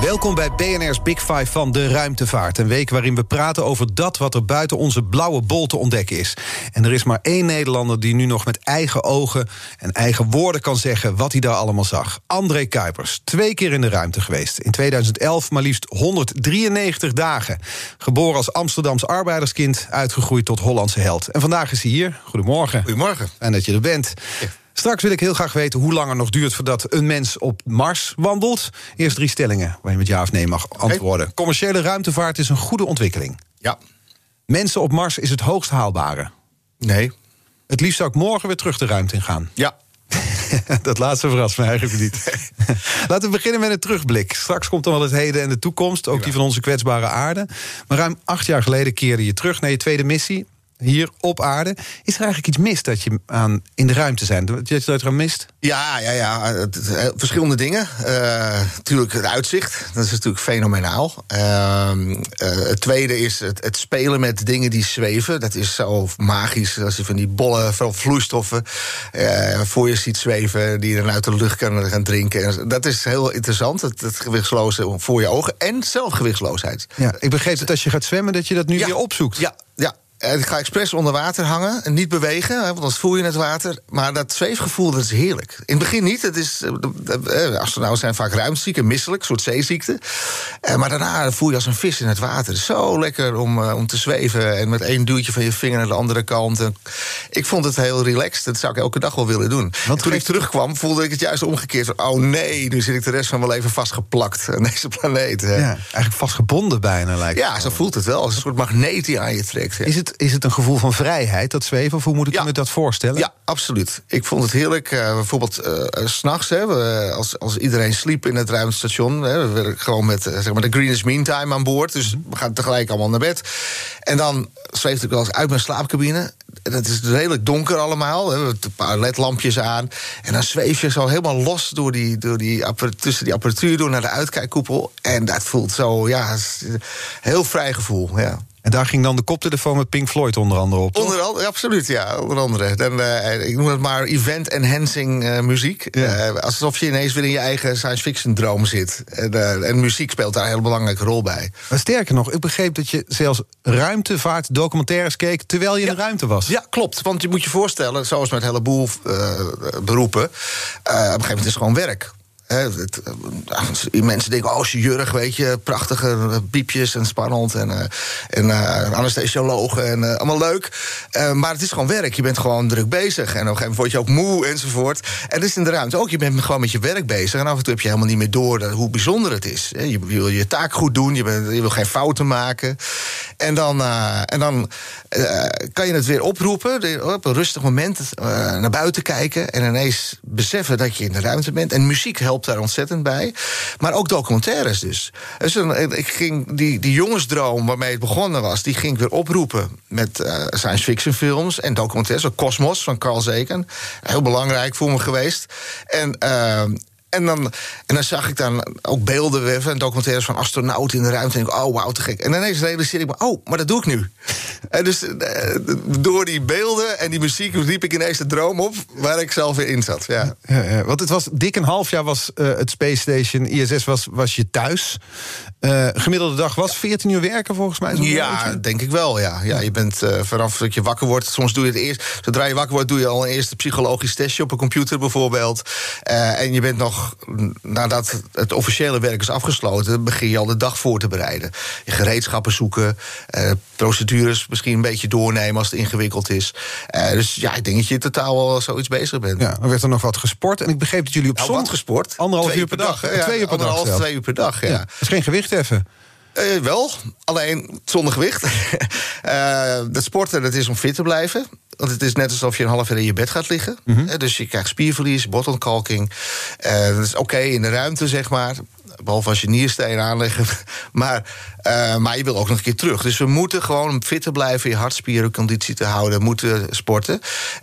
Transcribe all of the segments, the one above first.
Welkom bij BNR's Big Five van de ruimtevaart. Een week waarin we praten over dat wat er buiten onze blauwe bol te ontdekken is. En er is maar één Nederlander die nu nog met eigen ogen en eigen woorden kan zeggen wat hij daar allemaal zag. André Kuipers, twee keer in de ruimte geweest. In 2011 maar liefst 193 dagen. Geboren als Amsterdams arbeiderskind, uitgegroeid tot Hollandse held. En vandaag is hij hier. Goedemorgen. Goedemorgen. En dat je er bent. Straks wil ik heel graag weten hoe lang het nog duurt voordat een mens op Mars wandelt. Eerst drie stellingen waar je met ja of nee mag antwoorden. Commerciële ruimtevaart is een goede ontwikkeling. Ja. Mensen op Mars is het hoogst haalbare. Nee. Het liefst zou ik morgen weer terug de ruimte in gaan. Ja. dat laatste verrast me eigenlijk niet. Laten we beginnen met een terugblik. Straks komt dan wel het heden en de toekomst, ook die van onze kwetsbare aarde. Maar ruim acht jaar geleden keerde je terug naar je tweede missie hier op aarde. Is er eigenlijk iets mis dat je aan in de ruimte zijn? Dat je dat er mist? Ja, ja, ja. Het, het, eh, verschillende dingen. Uh, natuurlijk het uitzicht. Dat is natuurlijk fenomenaal. Uh, het tweede is het, het, spelen met dingen die zweven. Dat is zo magisch. Als je van die bolle vloeistoffen voor je ziet zweven... die je dan uit de lucht kan gaan drinken. Dat is heel interessant. Het, het gewichtsloze voor je ogen. En zelfgewichtsloosheid. Ja, ik begreep dat als je gaat zwemmen... dat je dat nu weer opzoekt. Ja, ja, ik ga expres onder water hangen en niet bewegen, want dan voel je het water. Maar dat zweefgevoel, dat is heerlijk. In het begin niet. Het is, astronauten zijn vaak ruimteziek en misselijk, een soort zeeziekte. Maar daarna voel je als een vis in het water. Zo lekker om, om te zweven en met één duwtje van je vinger naar de andere kant. Ik vond het heel relaxed. Dat zou ik elke dag wel willen doen. Want toen ik terugkwam, voelde ik het juist omgekeerd. Van, oh nee, nu zit ik de rest van mijn leven vastgeplakt aan deze planeet. Ja, eigenlijk vastgebonden bijna lijkt Ja, zo voelt het wel. Als een soort magneet die aan je trekt. Is het is het een gevoel van vrijheid, dat zweven? Of hoe moet ik ja. me dat voorstellen? Ja, absoluut. Ik vond het heerlijk. Uh, bijvoorbeeld uh, s'nachts, als, als iedereen sliep in het ruimtestation... Hè, we werden gewoon met zeg maar de greenest mean time aan boord. Dus we gaan tegelijk allemaal naar bed. En dan zweefde ik wel eens uit mijn slaapcabine. Het is redelijk donker allemaal. We hebben een paar ledlampjes aan. En dan zweef je zo helemaal los door die, door die, tussen die apparatuur door naar de uitkijkkoepel. En dat voelt zo, ja, heel vrij gevoel. Ja. En daar ging dan de koptelefoon met Pink Floyd onder andere op. Onder andere, absoluut, ja. Onder andere. Dan, uh, ik noem het maar event-enhancing uh, muziek. Ja. Uh, alsof je ineens weer in je eigen science fiction droom zit. En, en, muziek speelt daar een hele belangrijke rol bij. Maar sterker nog, ik begreep dat je zelfs ruimtevaart documentaires keek terwijl je ja. in de ruimte was. Ja, klopt. Want je moet je voorstellen, zoals met een heleboel beroepen, op een gegeven moment is het gewoon werk. He, het, uh, mensen denken, oh, chirurg, weet je, prachtige piepjes en spannend. En, uh, en anesthesiologen en allemaal leuk. maar het is gewoon werk. Je bent gewoon druk bezig. En op een gegeven moment word je ook moe enzovoort. En dat is in de ruimte ook. Je bent gewoon met je werk bezig. En af en toe heb je helemaal niet meer door hoe bijzonder het is. Je wil je taak goed doen. Je, bent, je wil geen fouten maken. En dan, en dan kan je het weer oproepen. Op een rustig moment naar buiten kijken. En ineens beseffen dat je in de ruimte bent. En muziek helpt daar ontzettend bij. Maar ook documentaires dus. dus ik ging die, die jongensdroom waarmee het begonnen was... die ging ik weer oproepen met uh, science fiction films en documentaires. Zoals Cosmos van Carl Sagan. Heel belangrijk voor me geweest. En... En dan, en dan zag ik dan ook beelden van documentaires van astronauten in de ruimte. En ik, oh wauw, te gek. En ineens realiseerde ik me, oh, maar dat doe ik nu. En dus door die beelden en die muziek riep ik ineens de droom op waar ik zelf weer in zat. Ja. Ja, ja, want het was dik een half jaar was uh, het Space Station, ISS was, was je thuis. Uh, gemiddelde dag was 14 uur werken volgens mij. Ja, beetje. denk ik wel. Ja. Ja, je bent uh, vanaf dat je wakker wordt. Soms doe je het eerst. Zodra je wakker wordt, doe je al een eerste psychologisch testje op een computer bijvoorbeeld. En je bent nog, nadat het officiële werk is afgesloten, begin je al de dag voor te bereiden. Je gereedschappen zoeken, procedures misschien een beetje doornemen als het ingewikkeld is. dus ja, ik denk dat je totaal wel zoiets bezig bent. Ja, dan werd er nog wat gesport. En ik begreep dat jullie op nou, zondag gesport. Anderhalf uur per dag. dag. Ja, twee uur per anderhalf, dag. twee uur per dag. Ja. ja. Dat is geen gewicht even. Uh, wel, alleen zonder gewicht. uh, dat sporten dat is om fit te blijven. Want het is net alsof je een half uur in je bed gaat liggen. Mm -hmm. Dus je krijgt spierverlies, botontkalking. Uh, dat is oké okay in de ruimte, zeg maar. Behalve als je nierstenen aanleggen. Maar, uh, maar je wil ook nog een keer terug. Dus we moeten gewoon fit te blijven, je hartspieren conditie te houden, moeten sporten.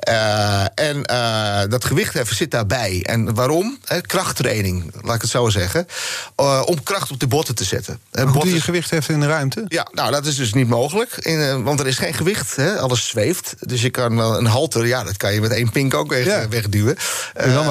Uh, en uh, dat gewichtheffen zit daarbij. En waarom? krachttraining, laat ik het zo zeggen. om kracht op de botten te zetten. Hoe botten... doe je gewichtheffen in de ruimte? Ja, nou dat is dus niet mogelijk. In, want er is geen gewicht, alles zweeft. Dus je kan wel een halter, ja, dat kan je met één pink ook weg, ja. wegduwen.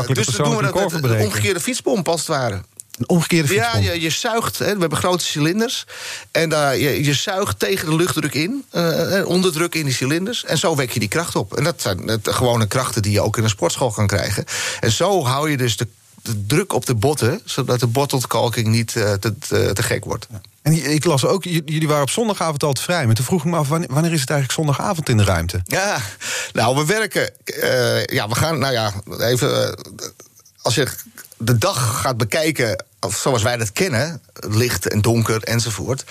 dus dan doen we dat met een omgekeerde fietspomp als het ware. Een omgekeerde Ja, je, je zuigt. Hè, we hebben grote cilinders. En daar, je, je zuigt tegen de luchtdruk in. Uh, onderdruk in die cilinders. En zo wek je die kracht op. En dat zijn de gewone krachten die je ook in een sportschool kan krijgen. En zo hou je dus de, de druk op de botten. Zodat de botontkalking niet uh, te, te, te, gek wordt. En ik las ook, jullie waren op zondagavond al te vrij. Maar toen vroeg ik me af, wanneer, is het eigenlijk zondagavond in de ruimte? Ja, nou, we werken... Uh, ja, we gaan, nou ja, even... als je de dag gaat bekijken zoals wij dat kennen, licht en donker enzovoort,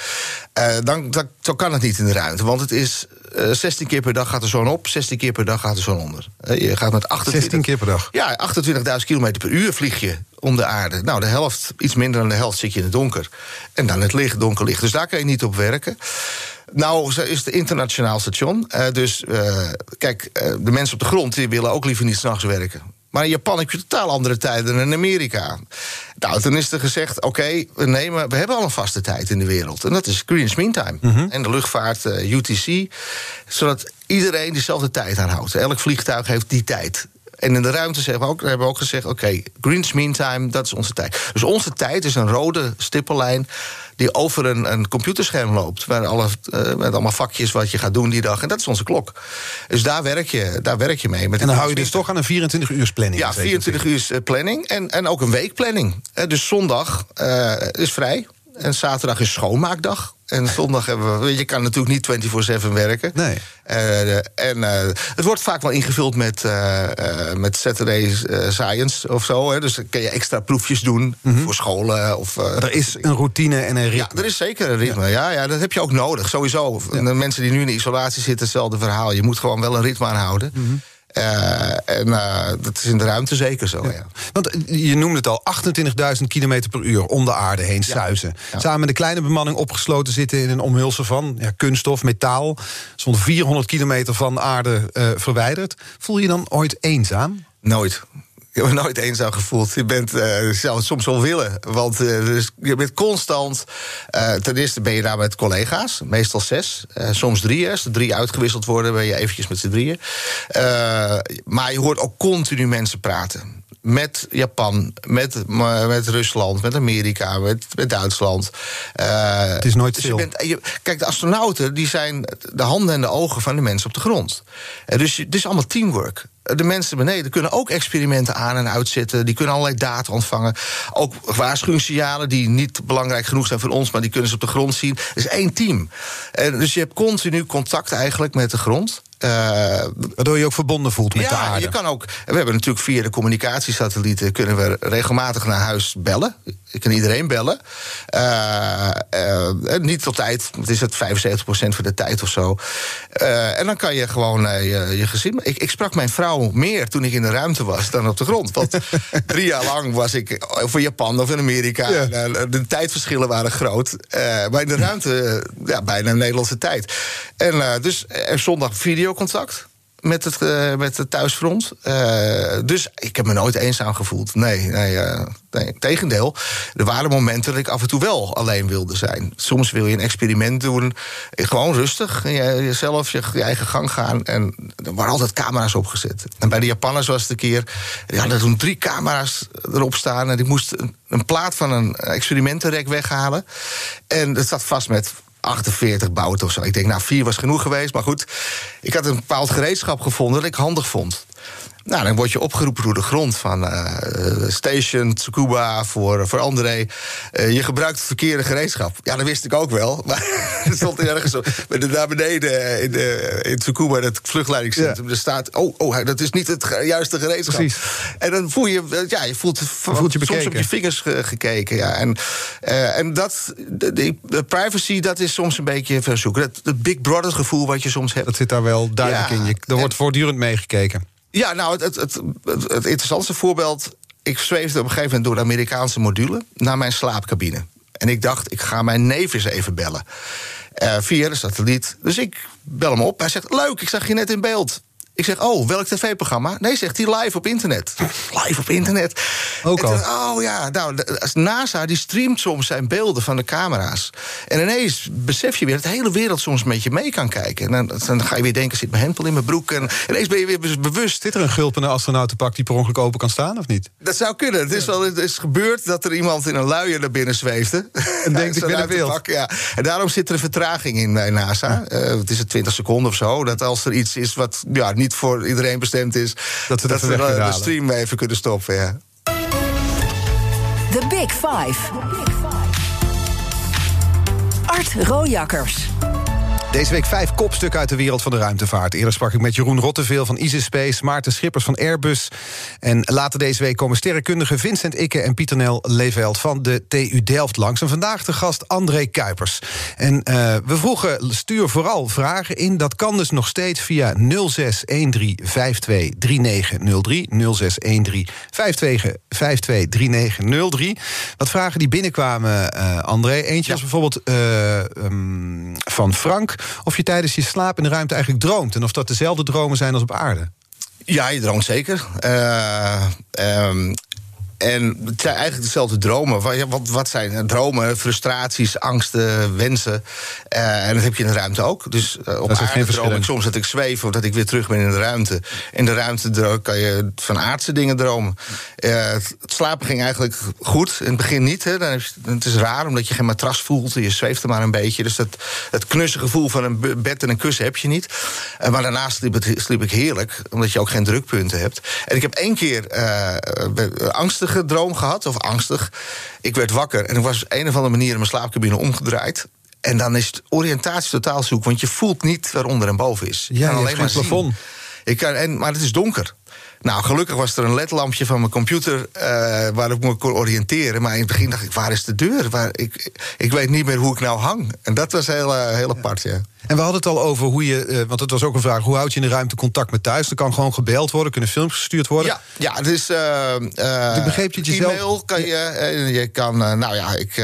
uh, dan, dan, zo kan het niet in de ruimte. Want het is uh, eh, 16 keer per dag gaat de zon op, 16 keer per dag gaat de zon onder. Uh, je gaat met 28, 16 keer per dag? Ja, 28.000 km per uur vlieg je om de aarde. Nou, de helft, iets minder dan de helft zit je in het donker. En dan het licht, donker licht. Dus daar kan je niet op werken. Nou, is het internationaal station. Dus kijk, de mensen op de grond die willen ook liever niet s'nachts werken. Maar in Japan heb je totaal andere tijden dan in Amerika. Nou, toen is er gezegd: oké, we nemen, we hebben al een vaste tijd in de wereld. En dat is Greenwich Mean Time. Mm En de luchtvaart uh, UTC. Zodat iedereen dezelfde tijd aanhoudt. Elk vliegtuig heeft die tijd. En in de ruimte hebben we ook, hebben we ook gezegd: oké, okay, Greenwich Mean Time, dat is onze tijd. Dus onze tijd is een rode stippellijn die over een, een computerscherm loopt. Met, alle, uh, met allemaal vakjes wat je gaat doen die dag. En dat is onze klok. Dus daar werk je, daar werk je mee. Met en dan hou je dus toch aan een 24 uur planning? Ja, 24 uur planning. En, en ook een weekplanning. dus zondag uh, is vrij. En zaterdag is schoonmaakdag. En zondag hebben we. Je kan natuurlijk niet 24-7 werken. Nee. Uh, en uh, het wordt vaak wel ingevuld met, uh, met Saturday Science of zo. Hè. Dus dan kun je extra proefjes doen mm -hmm. voor scholen. Of, er is een routine en een ritme. Ja, er is zeker een ritme. Ja, ja, ja dat heb je ook nodig, sowieso. Ja. De mensen die nu in de isolatie zitten, hetzelfde verhaal. Je moet gewoon wel een ritme aanhouden. Mm -hmm. Uh, en uh, dat is in de ruimte zeker zo, ja. Want je noemde het al, 28.000 km per uur om de aarde heen suizen. Samen met de kleine bemanning opgesloten zitten in een omhulsel van ja, kunststof, metaal. Zo'n 400 kilometer van aarde verwijderd. Voel je dan ooit eenzaam? Nooit. Ik heb me nooit eenzaam gevoeld. Je bent, uh, zou het soms wel willen. Want uh, dus je bent constant. Uh, ten eerste ben je daar met collega's, meestal zes, soms drie. Als er drie uitgewisseld worden, ben je eventjes met z'n drieën. maar je hoort ook continu mensen praten met Japan, met, met Rusland, met Amerika, met, met Duitsland. Uh, het is nooit dus stil. Je bent, je, kijk, de astronauten die zijn de handen en de ogen van de mensen op de grond. Uh, dus het is allemaal teamwork. De mensen beneden kunnen ook experimenten aan en uitzetten. Die kunnen allerlei data ontvangen. Ook waarschuwingssignalen die niet belangrijk genoeg zijn voor ons, maar die kunnen ze op de grond zien. Het is één team. En dus je hebt continu contact eigenlijk met de grond. Uh, Waardoor je ook verbonden voelt met ja, de aarde. Je kan ook, we hebben natuurlijk via de communicatiesatellieten kunnen we regelmatig naar huis bellen. Ik kan iedereen bellen. Uh, uh, niet op tijd, het is het 75% van de tijd of zo. en dan kan je gewoon je, je gezin. Ik, ik, sprak mijn vrouw meer toen ik in de ruimte was dan op de grond. Want drie jaar lang was ik voor Japan of in Amerika. Ja. de tijdverschillen waren groot. maar in de ruimte ja, bijna Nederlandse tijd. En dus er zondag videocontact met het, uh, met het thuisfront. Uh, dus ik heb me nooit eenzaam gevoeld. Nee, nee, uh, nee, tegendeel. Er waren momenten dat ik af en toe wel alleen wilde zijn. Soms wil je een experiment doen. Gewoon rustig. Jezelf je, je eigen gang gaan. En er waren altijd camera's opgezet. En bij de Japanners was het een keer... Die hadden toen drie camera's erop staan. En ik moest een, een plaat van een experimentenrek weghalen. En dat zat vast met 48 bouten of zo. Ik denk, nou, vier was genoeg geweest. Maar goed, ik had een bepaald gereedschap gevonden dat ik handig vond. Nou, dan word je opgeroepen door de grond van uh, Station Tsukuba voor, voor André. Uh, je gebruikt het verkeerde gereedschap. Ja, dat wist ik ook wel. Maar er stond ergens zo. Daar beneden in, de, in Tsukuba, het vluchtleidingscentrum, ja. er staat. Oh, oh, dat is niet het juiste gereedschap. Precies. En dan voel je, ja, je voelt, voelt je soms op je vingers ge, gekeken. Ja. En, uh, en dat, de, de, privacy, dat is soms een beetje verzoeken. Het, het Big Brother gevoel wat je soms hebt. Dat zit daar wel duidelijk Ja, in. Je, er wordt en- voortdurend meegekeken. Ja, nou, het, het, het, interessantste voorbeeld ik zweefde op een gegeven moment door de Amerikaanse module naar mijn slaapcabine. En ik dacht, ik ga mijn neef eens even bellen. Uh, via de satelliet. Dus ik bel hem op. Hij zegt: Leuk, ik zag je net in beeld. Ik zeg, oh, welk tv-programma? Nee, zegt hij, live op internet. live op internet. Ook al. oh ja, nou, NASA die streamt soms zijn beelden van de camera's. En ineens besef je weer dat de hele wereld soms met je mee kan kijken. En dan, dan ga je weer denken, zit mijn hempel in mijn broek? En ineens ben je weer bewust. Zit er een gulpende astronautenpak die per ongeluk open kan staan, of niet? Dat zou kunnen. Het is wel het is gebeurd dat er iemand in een luier naar binnen zweefde. En denkt, ik ben beeld. Ja. En daarom zit er een vertraging in bij NASA. Uh, het is het 20 seconden of zo. Dat als er iets is wat ja, niet voor iedereen bestemd is. Dat we, dat we de stream even kunnen stoppen. Ja. The Big Five. Art Rojakkers. Deze week vijf kopstukken uit de wereld van de ruimtevaart. Eerder sprak ik met Jeroen Rotteveel van Easy Space... Maarten Schippers van Airbus. En later deze week komen sterrenkundigen Vincent Ikke... en Pieter Nel Leveld van de TU Delft langs. En vandaag de gast André Kuipers. En uh, we vroegen, stuur vooral vragen in. Dat kan dus nog steeds via 0613523903. 0613523903. Wat vragen die binnenkwamen, uh, André. Eentje ja. was bijvoorbeeld uh, um, van Frank of je tijdens je slaap in de ruimte eigenlijk droomt. En of dat dezelfde dromen zijn als op aarde. Ja, je droomt zeker. Uh, um, en het zijn eigenlijk dezelfde dromen. Wat, wat zijn dromen, frustraties, angsten, wensen? Uh, en dat heb je in de ruimte ook. Dus uh, op aarde droom ik soms dat ik zweef... of dat ik weer terug ben in de ruimte. In de ruimte kan je van aardse dingen dromen. Uh, het slapen ging eigenlijk goed. In het begin niet. Hè. Dan je, het is raar, omdat je geen matras voelt. Je zweeft er maar een beetje. Dus dat, het knusse gevoel van een bed en een kussen heb je niet. maar daarnaast sliep, het, sliep, ik heerlijk. Omdat je ook geen drukpunten hebt. En ik heb één keer angstig droom gehad, of angstig. Ik werd wakker en ik was op een of andere manier in mijn slaapcabine omgedraaid. En dan is het oriëntatie totaal zoek, want je voelt niet waaronder en boven is. Ja, alleen maar plafond. Ik kan, en, maar het is donker. Nou, gelukkig was er een ledlampje van mijn computer uh, waar ik me kon oriënteren. Maar in het begin dacht ik, waar is de deur? Waar, ik, ik weet niet meer hoe ik nou hang. En dat was heel, uh, heel apart, ja. En we hadden het al over hoe je, uh, want het was ook een vraag... hoe houd je in de ruimte contact met thuis? Er kan gewoon gebeld worden, kunnen films gestuurd worden? Ja, ja dus... ik begreep je e-mail zelf... kan je, je kan, nou ja, ik,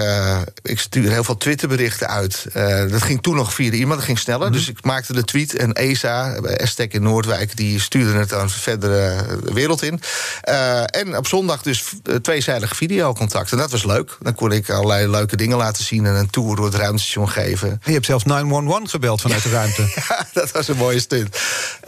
ik stuur heel veel Twitterberichten uit. dat ging toen nog via de e-mail, dat ging sneller. Mm -hmm. Dus ik maakte de tweet en ESA, Estek in Noordwijk... die stuurde het aan verdere de wereld in. Uh, en op zondag dus tweezijdig videocontact. En dat was leuk. Dan kon ik allerlei leuke dingen laten zien... en een tour door het ruimtestation geven. En je hebt zelfs 911 gebeld vanuit de ruimte. ja, dat was een mooie stunt.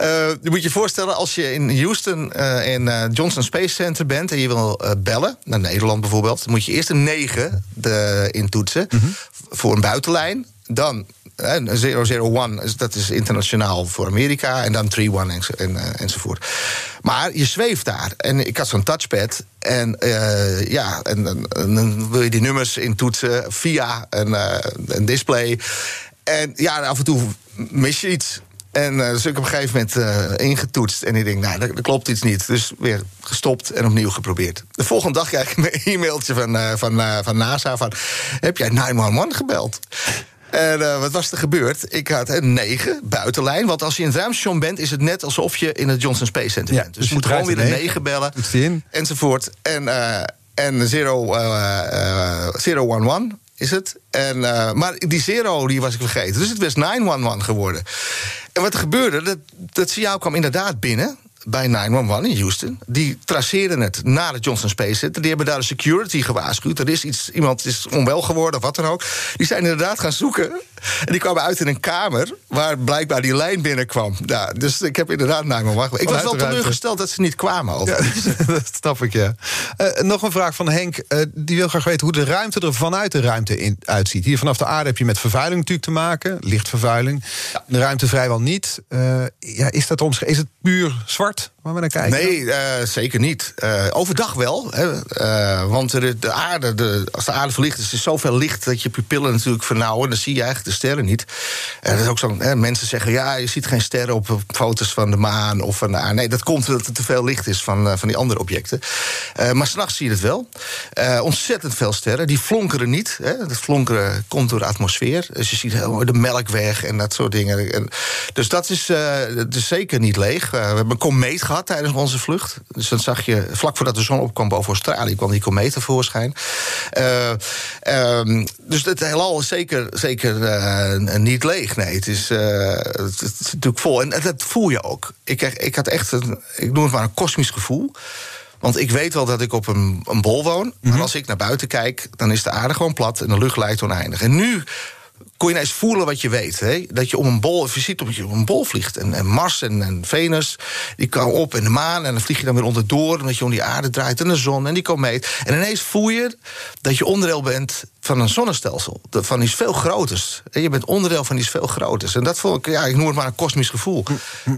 Uh, je moet je voorstellen, als je in Houston uh, in uh, Johnson Space Center bent... en je wil bellen, naar Nederland bijvoorbeeld... dan moet je eerst een 9 de, intoetsen mm -hmm. voor een buitenlijn. Dan 001, dat is internationaal voor Amerika. En dan 31 en, en, enzovoort. Maar je zweeft daar. En ik had zo'n touchpad. En uh, ja, en, en, en, dan wil je die nummers intoetsen via een, uh, een display. En ja, af en toe mis je iets. En uh, dus ik op een gegeven moment uh, ingetoetst. En ik denk, nou, er, klopt iets niet. Dus weer gestopt en opnieuw geprobeerd. De volgende dag krijg ik een e-mailtje van, uh, van, van NASA van... heb jij 911 gebeld? En uh, wat was er gebeurd? Ik had een 9 buitenlijn. Want als je in het ruimstation bent, is het net alsof je in het Johnson Space Center bent. Dus, dus je moet gewoon weer een 9 bellen. Enzovoort. En, uh, en 0, uh, 011 is het. En, uh, maar die zero die was ik vergeten. Dus het was 911 geworden. En wat er gebeurde, dat, dat signaal kwam inderdaad binnen bij 911 in Houston. Die traceerden het naar het Johnson Space Center. Die hebben daar de security gewaarschuwd. Er is iets, iemand is onwel geworden of wat dan ook. Die zijn inderdaad gaan zoeken. En die kwamen uit in een kamer waar blijkbaar die lijn binnenkwam. Ja, dus ik heb inderdaad 911. Ik was wel teleurgesteld dat ze niet kwamen. Over. Ja, dat snap ik, ja. Uh, nog een vraag van Henk. Uh, die wil graag weten hoe de ruimte er vanuit de ruimte in, uitziet. Hier vanaf de aarde heb je met vervuiling natuurlijk te maken. Lichtvervuiling. Ja. De ruimte vrijwel niet. Uh, ja, is, dat is het puur zwart? Waar we naar kijken? Nee, uh, zeker niet. Uh, overdag wel. Hè, uh, want de, de aarde, de, als de aarde verlicht is, is zoveel licht dat je pupillen natuurlijk vernauwen. Dan zie je eigenlijk de sterren niet. Dat is ook zo. Mensen zeggen ja, je ziet geen sterren op foto's van de maan of van de aarde. Nee, dat komt omdat er te veel licht is van, van die andere objecten. maar s'nachts zie je het wel. ontzettend veel sterren. Die flonkeren niet. Hè. Dat flonkeren komt door de atmosfeer. Dus je ziet de melkweg en dat soort dingen. En, dus dat is, is zeker niet leeg. we hebben een komeet gehad tijdens onze vlucht. Dus dan zag je, vlak voordat de zon opkwam boven Australië... kwam die komeet tevoorschijn. Uh, uh, dus het heelal is zeker, zeker uh, niet leeg. Nee, het is, het is natuurlijk vol. En dat voel je ook. Ik, ik had echt, een, ik noem het maar een kosmisch gevoel... Want ik weet wel dat ik op een, een bol woon. Maar mhm. als ik naar buiten kijk, dan is de aarde gewoon plat en de lucht lijkt oneindig. En nu kon je eens voelen wat je weet. Hè? Dat je om een bol, je ziet dat je op een bol vliegt. En, en Mars en, en, Venus, die komen op en de maan. En dan vlieg je dan weer onderdoor, omdat je om die aarde draait. En de zon en die komeet. En ineens voel je dat je onderdeel bent van een zonnestelsel. Van iets veel groters. En je bent onderdeel van iets veel groters. En dat vond ik, ja, ik noem het maar een kosmisch gevoel.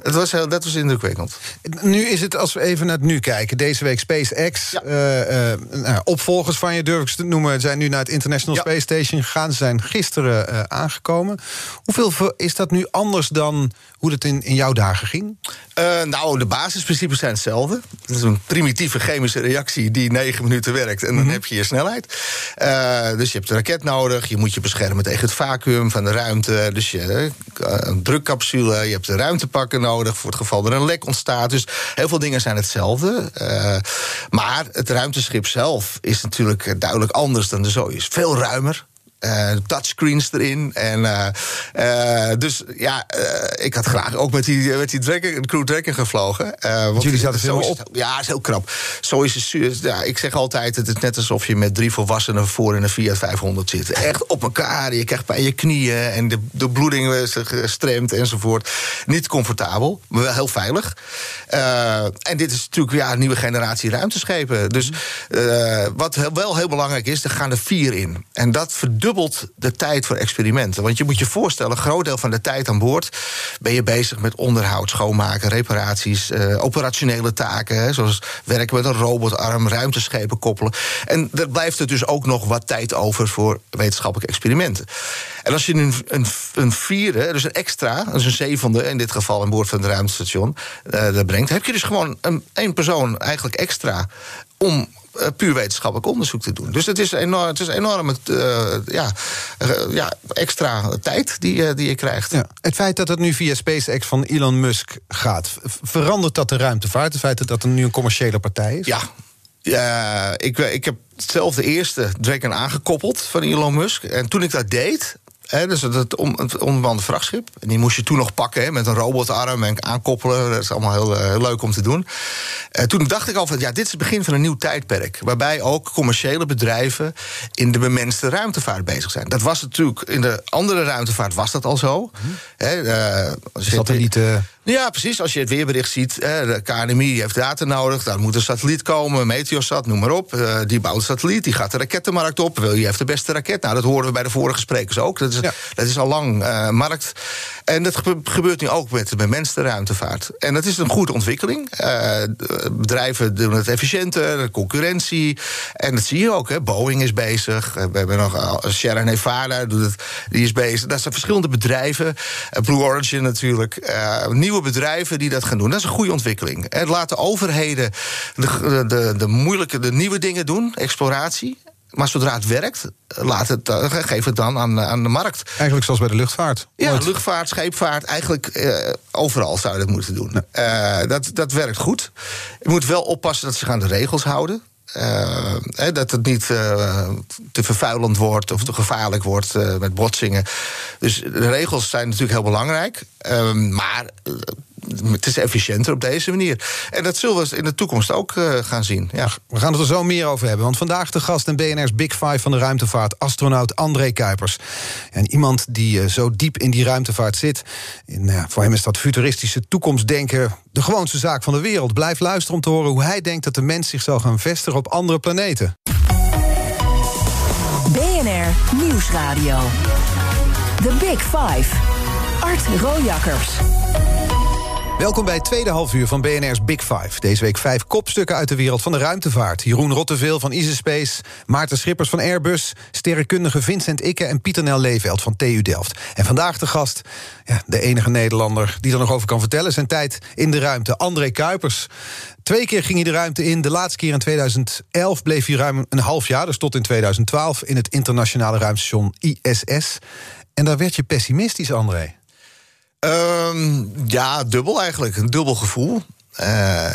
Het was, heel, dat was indrukwekkend. Nu is het, als we even naar het nu kijken... deze week SpaceX, ja. uh, uh, nou, opvolgers van je durf ik te noemen... zijn nu naar het International Space Station gegaan. Ze zijn gisteren uh, aangekomen. Hoeveel is dat nu anders dan hoe het in, in jouw dagen ging? Uh, nou, de basisprincipes zijn hetzelfde. Het is een primitieve chemische reactie die negen minuten werkt... en dan mm heb je je snelheid. Uh, dus je hebt een raket nodig, je moet je beschermen tegen het vacuüm van de ruimte... dus je, uh, een drukcapsule, je hebt de ruimtepakken nodig... voor het geval er een lek ontstaat. Dus heel veel dingen zijn hetzelfde. maar het ruimteschip zelf is natuurlijk duidelijk anders dan de Soyuz. Veel ruimer, touchscreens erin. En, uh, uh, dus ja, ik had graag ook met die, met die Dragon, Crew Dragon gevlogen. want jullie zaten veel op? Ja, is heel knap. Zo is het, ja, ik zeg altijd, het is net alsof je met drie volwassenen voor in een Fiat 500 zit. Echt op elkaar, je krijgt bij je knieën en de, de bloeding is gestremd enzovoort. Niet comfortabel, maar wel heel veilig. en dit is natuurlijk ja, een nieuwe generatie ruimteschepen. Dus wat wel heel belangrijk is, er gaan er vier in. En dat verdubbelt de tijd voor experimenten. Want je moet je voorstellen, een groot deel van de tijd aan boord ben je bezig met onderhoud, schoonmaken, reparaties, uh, operationele taken. Zoals werken met een robotarm, ruimteschepen koppelen. En er blijft er dus ook nog wat tijd over voor wetenschappelijke experimenten. En als je een, een, een vierde, dus een extra, dus een zevende in dit geval aan boord van het ruimtestation, uh, brengt, heb je dus gewoon een, één persoon eigenlijk extra om puur wetenschappelijk onderzoek te doen. Dus het is enorm, het is enorm uh, ja, uh, ja, extra tijd die, die je krijgt. Ja. Het feit dat het nu via SpaceX van Elon Musk gaat, verandert dat de ruimtevaart? Het feit dat dat nu een commerciële partij is? Ja, ja, ik, ik heb zelf de eerste Dragon aangekoppeld van Elon Musk. En toen ik dat deed, He, dus het, onbemande vrachtschip. En die moest je toen nog pakken met een robotarm en aankoppelen. Dat is allemaal heel, heel leuk om te doen. Uh, toen dacht ik al van, ja, dit is het begin van een nieuw tijdperk. Waarbij ook commerciële bedrijven in de bemenste ruimtevaart bezig zijn. Dat was natuurlijk, in de andere ruimtevaart was dat al zo. -hmm. uh, Satellieten... Ja, precies. Als je het weerbericht ziet, de KNMI heeft data nodig... dan moet een satelliet komen, Meteosat, noem maar op. Uh, die bouwt een satelliet, die gaat de rakettenmarkt op. Wil je heeft de beste raket? Nou, dat horen we bij de vorige sprekers ook. Dat is, dat is al lang uh, markt. En dat gebeurt nu ook met de bemenste ruimtevaart. En dat is een goede ontwikkeling. Uh, bedrijven doen het efficiënter, de concurrentie. En dat zie je ook. Hè. Boeing is bezig. We hebben nog Sierra Nevada, doet het, die is bezig. Dat zijn verschillende bedrijven. Blue Origin natuurlijk. nieuwe bedrijven die dat gaan doen. Dat is een goede ontwikkeling. En laten overheden de, de, de moeilijke, de nieuwe dingen doen, exploratie. Maar zodra het werkt, laat het, uh, geef het dan aan, aan de markt. Eigenlijk zoals bij de luchtvaart. Ja, luchtvaart, scheepvaart, eigenlijk uh, overal zou je dat moeten doen. Uh, dat, dat werkt goed. Je moet wel oppassen dat ze gaan de regels houden. Uh, dat het niet uh, te vervuilend wordt of te gevaarlijk wordt uh, met botsingen. Dus de regels zijn natuurlijk heel belangrijk. Ehm, maar het is efficiënter op deze manier. En dat zullen we in de toekomst ook gaan zien. Ja. We gaan het er zo meer over hebben. Want vandaag de gast in BNR's Big Five van de ruimtevaart... astronaut André Kuipers. En iemand die zo diep in die ruimtevaart zit... In, voor hem is dat futuristische toekomstdenken de gewoonste zaak van de wereld. Blijf luisteren om te horen hoe hij denkt dat de mens zich zal gaan vestigen op andere planeten. BNR Nieuwsradio. The Big Five. Art Rojakkers. Welkom bij het tweede halfuur van BNR's Big Five. Deze week vijf kopstukken uit de wereld van de ruimtevaart. Jeroen Rotteveel van EasySpace, Maarten Schippers van Airbus... sterrenkundige Vincent Ikke en Pieter Nel Leeveld van TU Delft. En vandaag de gast, ja, de enige Nederlander die er nog over kan vertellen... zijn tijd in de ruimte, André Kuipers. Twee keer ging hij de ruimte in. De laatste keer in 2011 bleef hij ruim een half jaar... dus tot in 2012 in het internationale ruimtestation ISS. En daar werd je pessimistisch, André. Um, ja, dubbel eigenlijk. Een dubbel gevoel. Uh,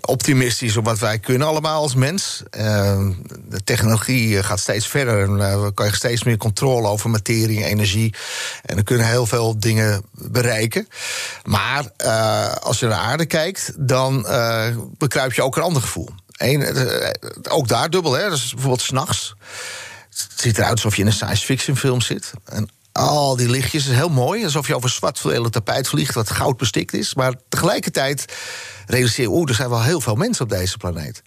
optimistisch op wat wij kunnen allemaal als mens. Uh, de technologie gaat steeds verder en uh, we krijgen steeds meer controle over materie en energie. En we kunnen heel veel dingen bereiken. Maar als je naar de aarde kijkt, dan bekruip je ook een ander gevoel. Eén, ook daar dubbel, hè? Dus bijvoorbeeld s'nachts. Het ziet eruit alsof je in een science fiction film zit. En al die lichtjes, is heel mooi. Alsof je over zwart fluwelen tapijt vliegt, wat goud bestikt is. Maar tegelijkertijd realiseer je, oeh, er zijn wel heel veel mensen op deze planeet.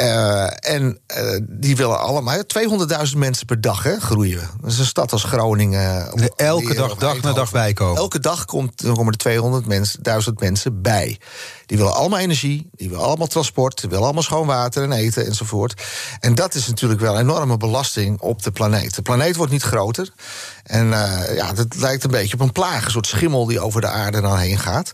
Uh, en uh, die willen allemaal 200.000 mensen per dag hè, groeien. Dat is een stad als Groningen. Op, elke dag, dag na dag bijkomen. Elke dag komt, dan komen er 200.000 mensen, mensen bij. Die willen allemaal energie, die willen allemaal transport, die willen allemaal schoon water en eten enzovoort. En dat is natuurlijk wel een enorme belasting op de planeet. De planeet wordt niet groter. En uh, ja, dat lijkt een beetje op een plaag, een soort schimmel die over de aarde dan heen gaat.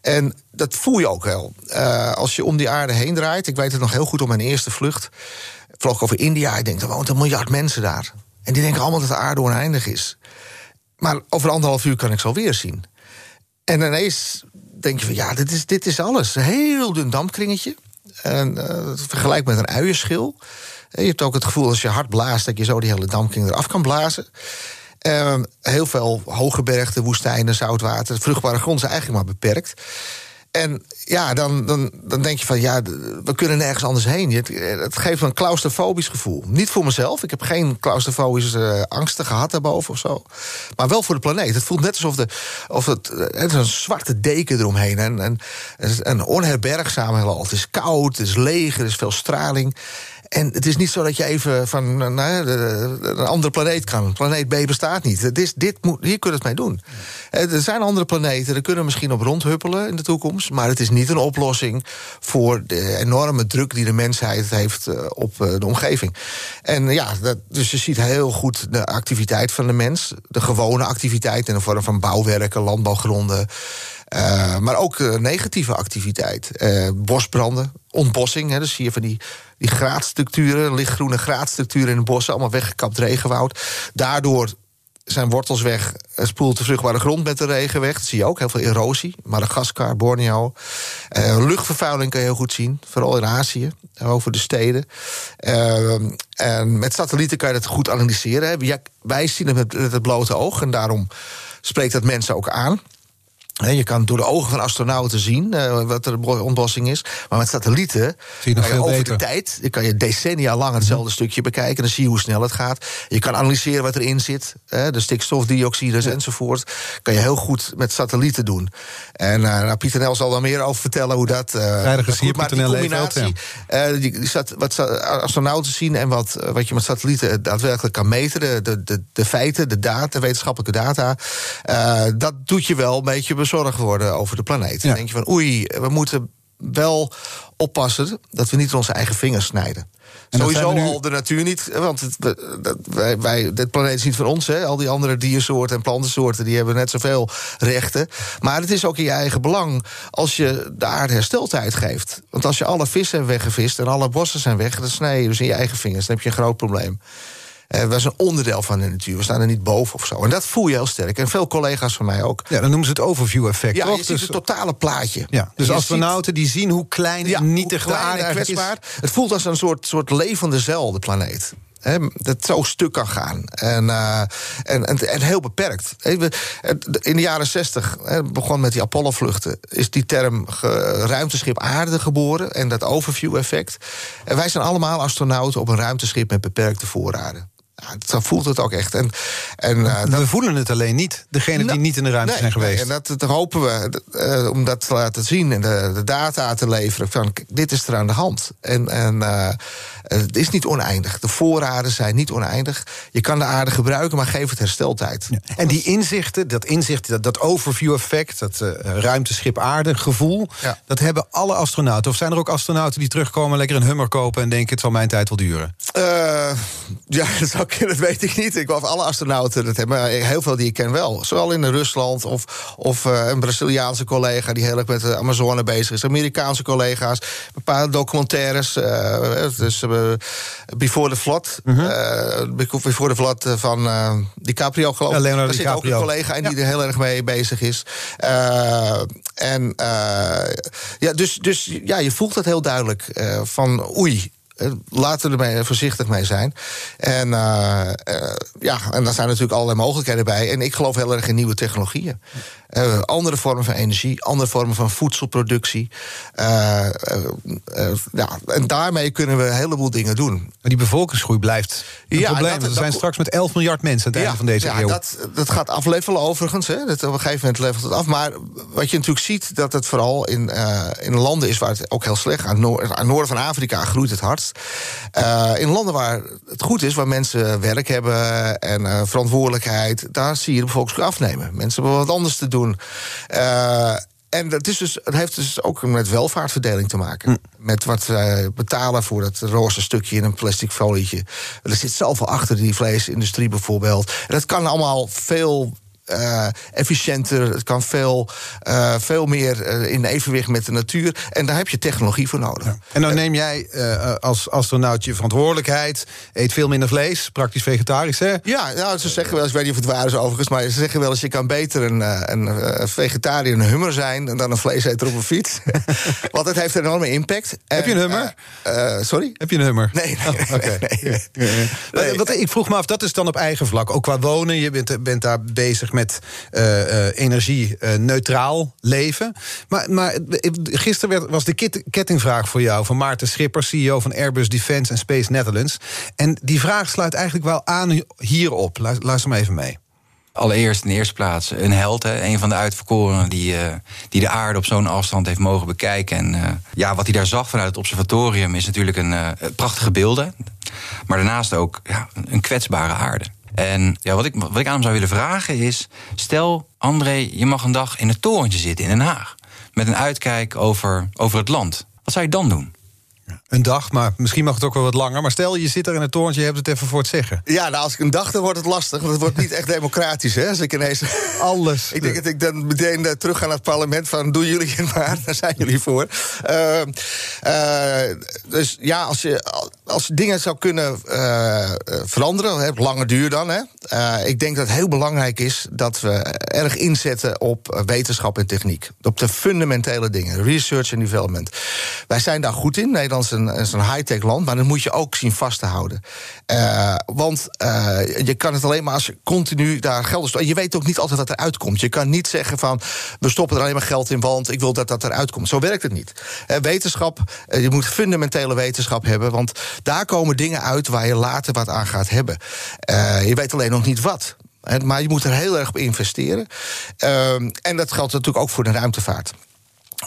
En dat voel je ook wel. Uh, als je om die aarde heen draait, ik weet het nog heel goed op mijn eerste vlucht. Vloog ik over India, ik denk, er woont een miljard mensen daar. En die denken allemaal dat de aarde oneindig is. Maar over anderhalf uur kan ik ze alweer zien. En ineens denk je van, ja, dit is, dit is alles. Een heel dun dampkringetje. En, uh, vergelijk met een uienschil. Je hebt ook het gevoel als je hard blaast... dat je zo die hele dampkring eraf kan blazen. Uh, heel veel hoge bergen, woestijnen, zoutwater. Vruchtbare grond is eigenlijk maar beperkt. En ja, dan, dan, dan denk je van ja, we kunnen nergens anders heen. Het, geeft een claustrofobisch gevoel. Niet voor mezelf. Ik heb geen claustrofobische uh, angsten gehad daarboven of zo. Maar wel voor de planeet. Het voelt net alsof de, of het, het is een zwarte deken eromheen. En, en, een onherbergzaam heelal. Het is koud, het is leeg, er is veel straling. En het is niet zo dat je even van nou, een andere planeet kan. Planeet B bestaat niet. Het is, dit moet, hier kun je het mee doen. Er zijn andere planeten, daar kunnen we misschien op rondhuppelen in de toekomst. Maar het is niet een oplossing voor de enorme druk die de mensheid heeft eh, op eh, de omgeving. En ja, dat, dus je ziet heel goed de activiteit van de mens. De gewone activiteit in de vorm van bouwwerken, landbouwgronden. Uh, maar ook uh, negatieve activiteit. Uh, bosbranden, ontbossing. Hè, dus zie je van die, die graadstructuren, lichtgroene graadstructuren in de bossen, allemaal weggekapt regenwoud. Daardoor zijn wortels weg, spoelt de vruchtbare grond met de regen weg. Dat zie je ook, heel veel erosie. Madagaskar, Borneo. luchtvervuiling kan je heel goed zien, vooral in Azië, over de steden. en met satellieten kan je dat goed analyseren. Hè. Wij zien het met het blote oog en daarom spreekt dat mensen ook aan. Je kan door de ogen van astronauten zien uh, wat er ontbossing is. Maar met satellieten zie je nog veel over beter. de tijd... Je kan je decennia lang hetzelfde mm. stukje bekijken... dan zie je hoe snel het gaat. Je kan analyseren wat erin zit. De stikstofdioxides ja. enzovoort. kan je heel goed met satellieten doen. En uh, nou, Pieter Nel zal daar meer over vertellen hoe dat... Uh, Vrijdag hier, maar die combinatie... ja. die wat astronauten zien en wat, wat je met satellieten daadwerkelijk kan meten... de, de, de, de feiten, de data, wetenschappelijke data... dat doet je wel een beetje bezorgd worden over de planeet. Dan denk je van oei, we moeten wel oppassen dat we niet onze eigen vingers snijden. En Sowieso nu... al de natuur niet, want het, dat, wij, wij, dit planeet is niet van ons. Hè. Al die andere diersoorten en plantensoorten die hebben net zoveel rechten. Maar het is ook in je eigen belang als je de aarde hersteltijd geeft. Want als je alle vissen hebt weggevist en alle bossen zijn weg, dan snij je dus in je eigen vingers. Dan heb je een groot probleem. Uh, we zijn onderdeel van de natuur. We staan er niet boven of zo. En dat voel je heel sterk. En veel collega's van mij ook. Ja, dan noemen ze het overview-effect. Ja, toch? je ziet het totale plaatje. Ja, dus astronauten die zien hoe klein ja, nietig de aarde kwetsbaar. Is. Het voelt als een soort, soort levende cel, de planeet. He, dat zo stuk kan gaan. En, uh, en, en, en, heel beperkt. In de jaren zestig, begon met die Apollo-vluchten... is die term ruimteschip aarde geboren en dat overview-effect. En wij zijn allemaal astronauten op een ruimteschip met beperkte voorraden. Zo voelt het ook echt. En, en, uh, we dat, voelen het alleen niet, degene die niet in de ruimte nee, zijn geweest. Nee, en dat, dat hopen we, uh, om dat te laten zien en de, de, data te leveren. Van, dit is er aan de hand. En, en uh, het is niet oneindig. De voorraden zijn niet oneindig. Je kan de aarde gebruiken, maar geef het hersteltijd. Ja. En die inzichten, dat inzicht, dat, dat overview-effect... dat ruimteschip aarde gevoel... Ja. dat hebben alle astronauten. Of zijn er ook astronauten die terugkomen... lekker een hummer kopen en denken... het zal mijn tijd wel duren? ja, dat zou dat weet ik niet. Ik geloof alle astronauten dat hebben. Maar heel veel die ik ken wel. Zowel in Rusland of, of uh, een Braziliaanse collega die heel erg met de Amazone bezig is. Amerikaanse collega's. Een paar documentaires. Uh, dus uh, Before the Flood. Mm -hmm. Before the Flood van DiCaprio geloof ik. Leonardo Daar zit ook een collega en die ja. er heel erg mee bezig is. en ja, dus, dus ja, je voelt dat heel duidelijk. van oei, eh, laten we er voorzichtig mee zijn. En, uh, uh, ja, en daar zijn natuurlijk allerlei mogelijkheden bij. En ik geloof heel erg in nieuwe technologieën. Uh, andere vormen van energie, andere vormen van voedselproductie. ja, en daarmee kunnen we een heleboel dingen doen. Maar die bevolkingsgroei blijft een ja, probleem. Dat, we zijn straks met 11 miljard mensen aan het einde van deze ja, eeuw. Dat, dat gaat aflevelen overigens. Hè. Dat, op een gegeven moment levelt het af. Maar wat je natuurlijk ziet, dat het vooral in, in landen is waar het ook heel slecht gaat. Aan het noorden van Afrika groeit het Uh, in landen waar het goed is, waar mensen werk hebben en uh, verantwoordelijkheid, daar zie je de bevolkingsgroei afnemen. Mensen hebben wat anders te doen. Uh, en dat is dus, het heeft dus ook met welvaartverdeling te maken. Hm. Met wat wij betalen voor dat roze stukje in een plastic folietje. Er zit zoveel achter die vleesindustrie bijvoorbeeld. En dat kan allemaal veel uh, efficiënter. Het kan veel, uh, veel meer uh, in evenwicht met de natuur. En daar heb je technologie voor nodig. Ja. En dan neem jij als astronaut je verantwoordelijkheid. Eet veel minder vlees, praktisch vegetarisch, hè? Ja, nou, ze zeggen wel eens, ik weet niet of het waar is overigens... maar ze zeggen wel eens, je kan beter een, een vegetariër een hummer zijn... dan een vleeseter op een fiets. Want het heeft een enorme impact. Heb je een hummer? sorry? Heb je een hummer? Nee, nee, oh, okay. nee, nee, nee. Wat, ik vroeg me af, dat is dan op eigen vlak. Ook qua wonen, je bent, bent daar bezig met uh, uh, energie-neutraal leven. Maar, maar gisteren werd, was de kettingvraag voor jou van Maarten Schipper, CEO van Airbus Defence and Space Netherlands. En die vraag sluit eigenlijk wel aan hierop. Luister maar even mee allereerst in de eerste plaats een held. Hè, een van de uitverkorenen die, uh, die de aarde op zo'n afstand heeft mogen bekijken. En ja, wat hij daar zag vanuit het observatorium is natuurlijk een prachtige beelden. Maar daarnaast ook ja, een kwetsbare aarde. En ja, wat, ik, wat ik aan hem zou willen vragen is... stel, André, je mag een dag in het torentje zitten in Den Haag... met een uitkijk over, over het land. Wat zou je dan doen? Een dag, maar misschien mag het ook wel wat langer. Maar stel, je zit er in het torentje, je hebt het even voor het zeggen. Ja, nou, als ik een dag, dan wordt het lastig. Want het wordt niet echt democratisch, hè? Als ik ineens... Alles. ik denk dat ik dan meteen uh, terug ga naar het parlement van... doen jullie het maar, daar zijn jullie voor. Uh, uh, dus ja, als je, als dingen zou kunnen veranderen... Hè, lange duur dan, hè? ik denk dat het heel belangrijk is... dat we erg inzetten op wetenschap en techniek. Op de fundamentele dingen, research en development. Wij zijn daar goed in, Nederland is een, high-tech land, maar dat moet je ook zien vast te houden. Uh, want uh, je kan het alleen maar als je continu daar geld in Je weet ook niet altijd wat eruit komt. Je kan niet zeggen van we stoppen er alleen maar geld in, want ik wil dat dat eruit komt. Zo werkt het niet. Uh, wetenschap, je moet fundamentele wetenschap hebben, want daar komen dingen uit waar je later wat aan gaat hebben. je weet alleen nog niet wat. Maar je moet er heel erg op investeren. Ehm, en dat geldt natuurlijk ook voor de ruimtevaart.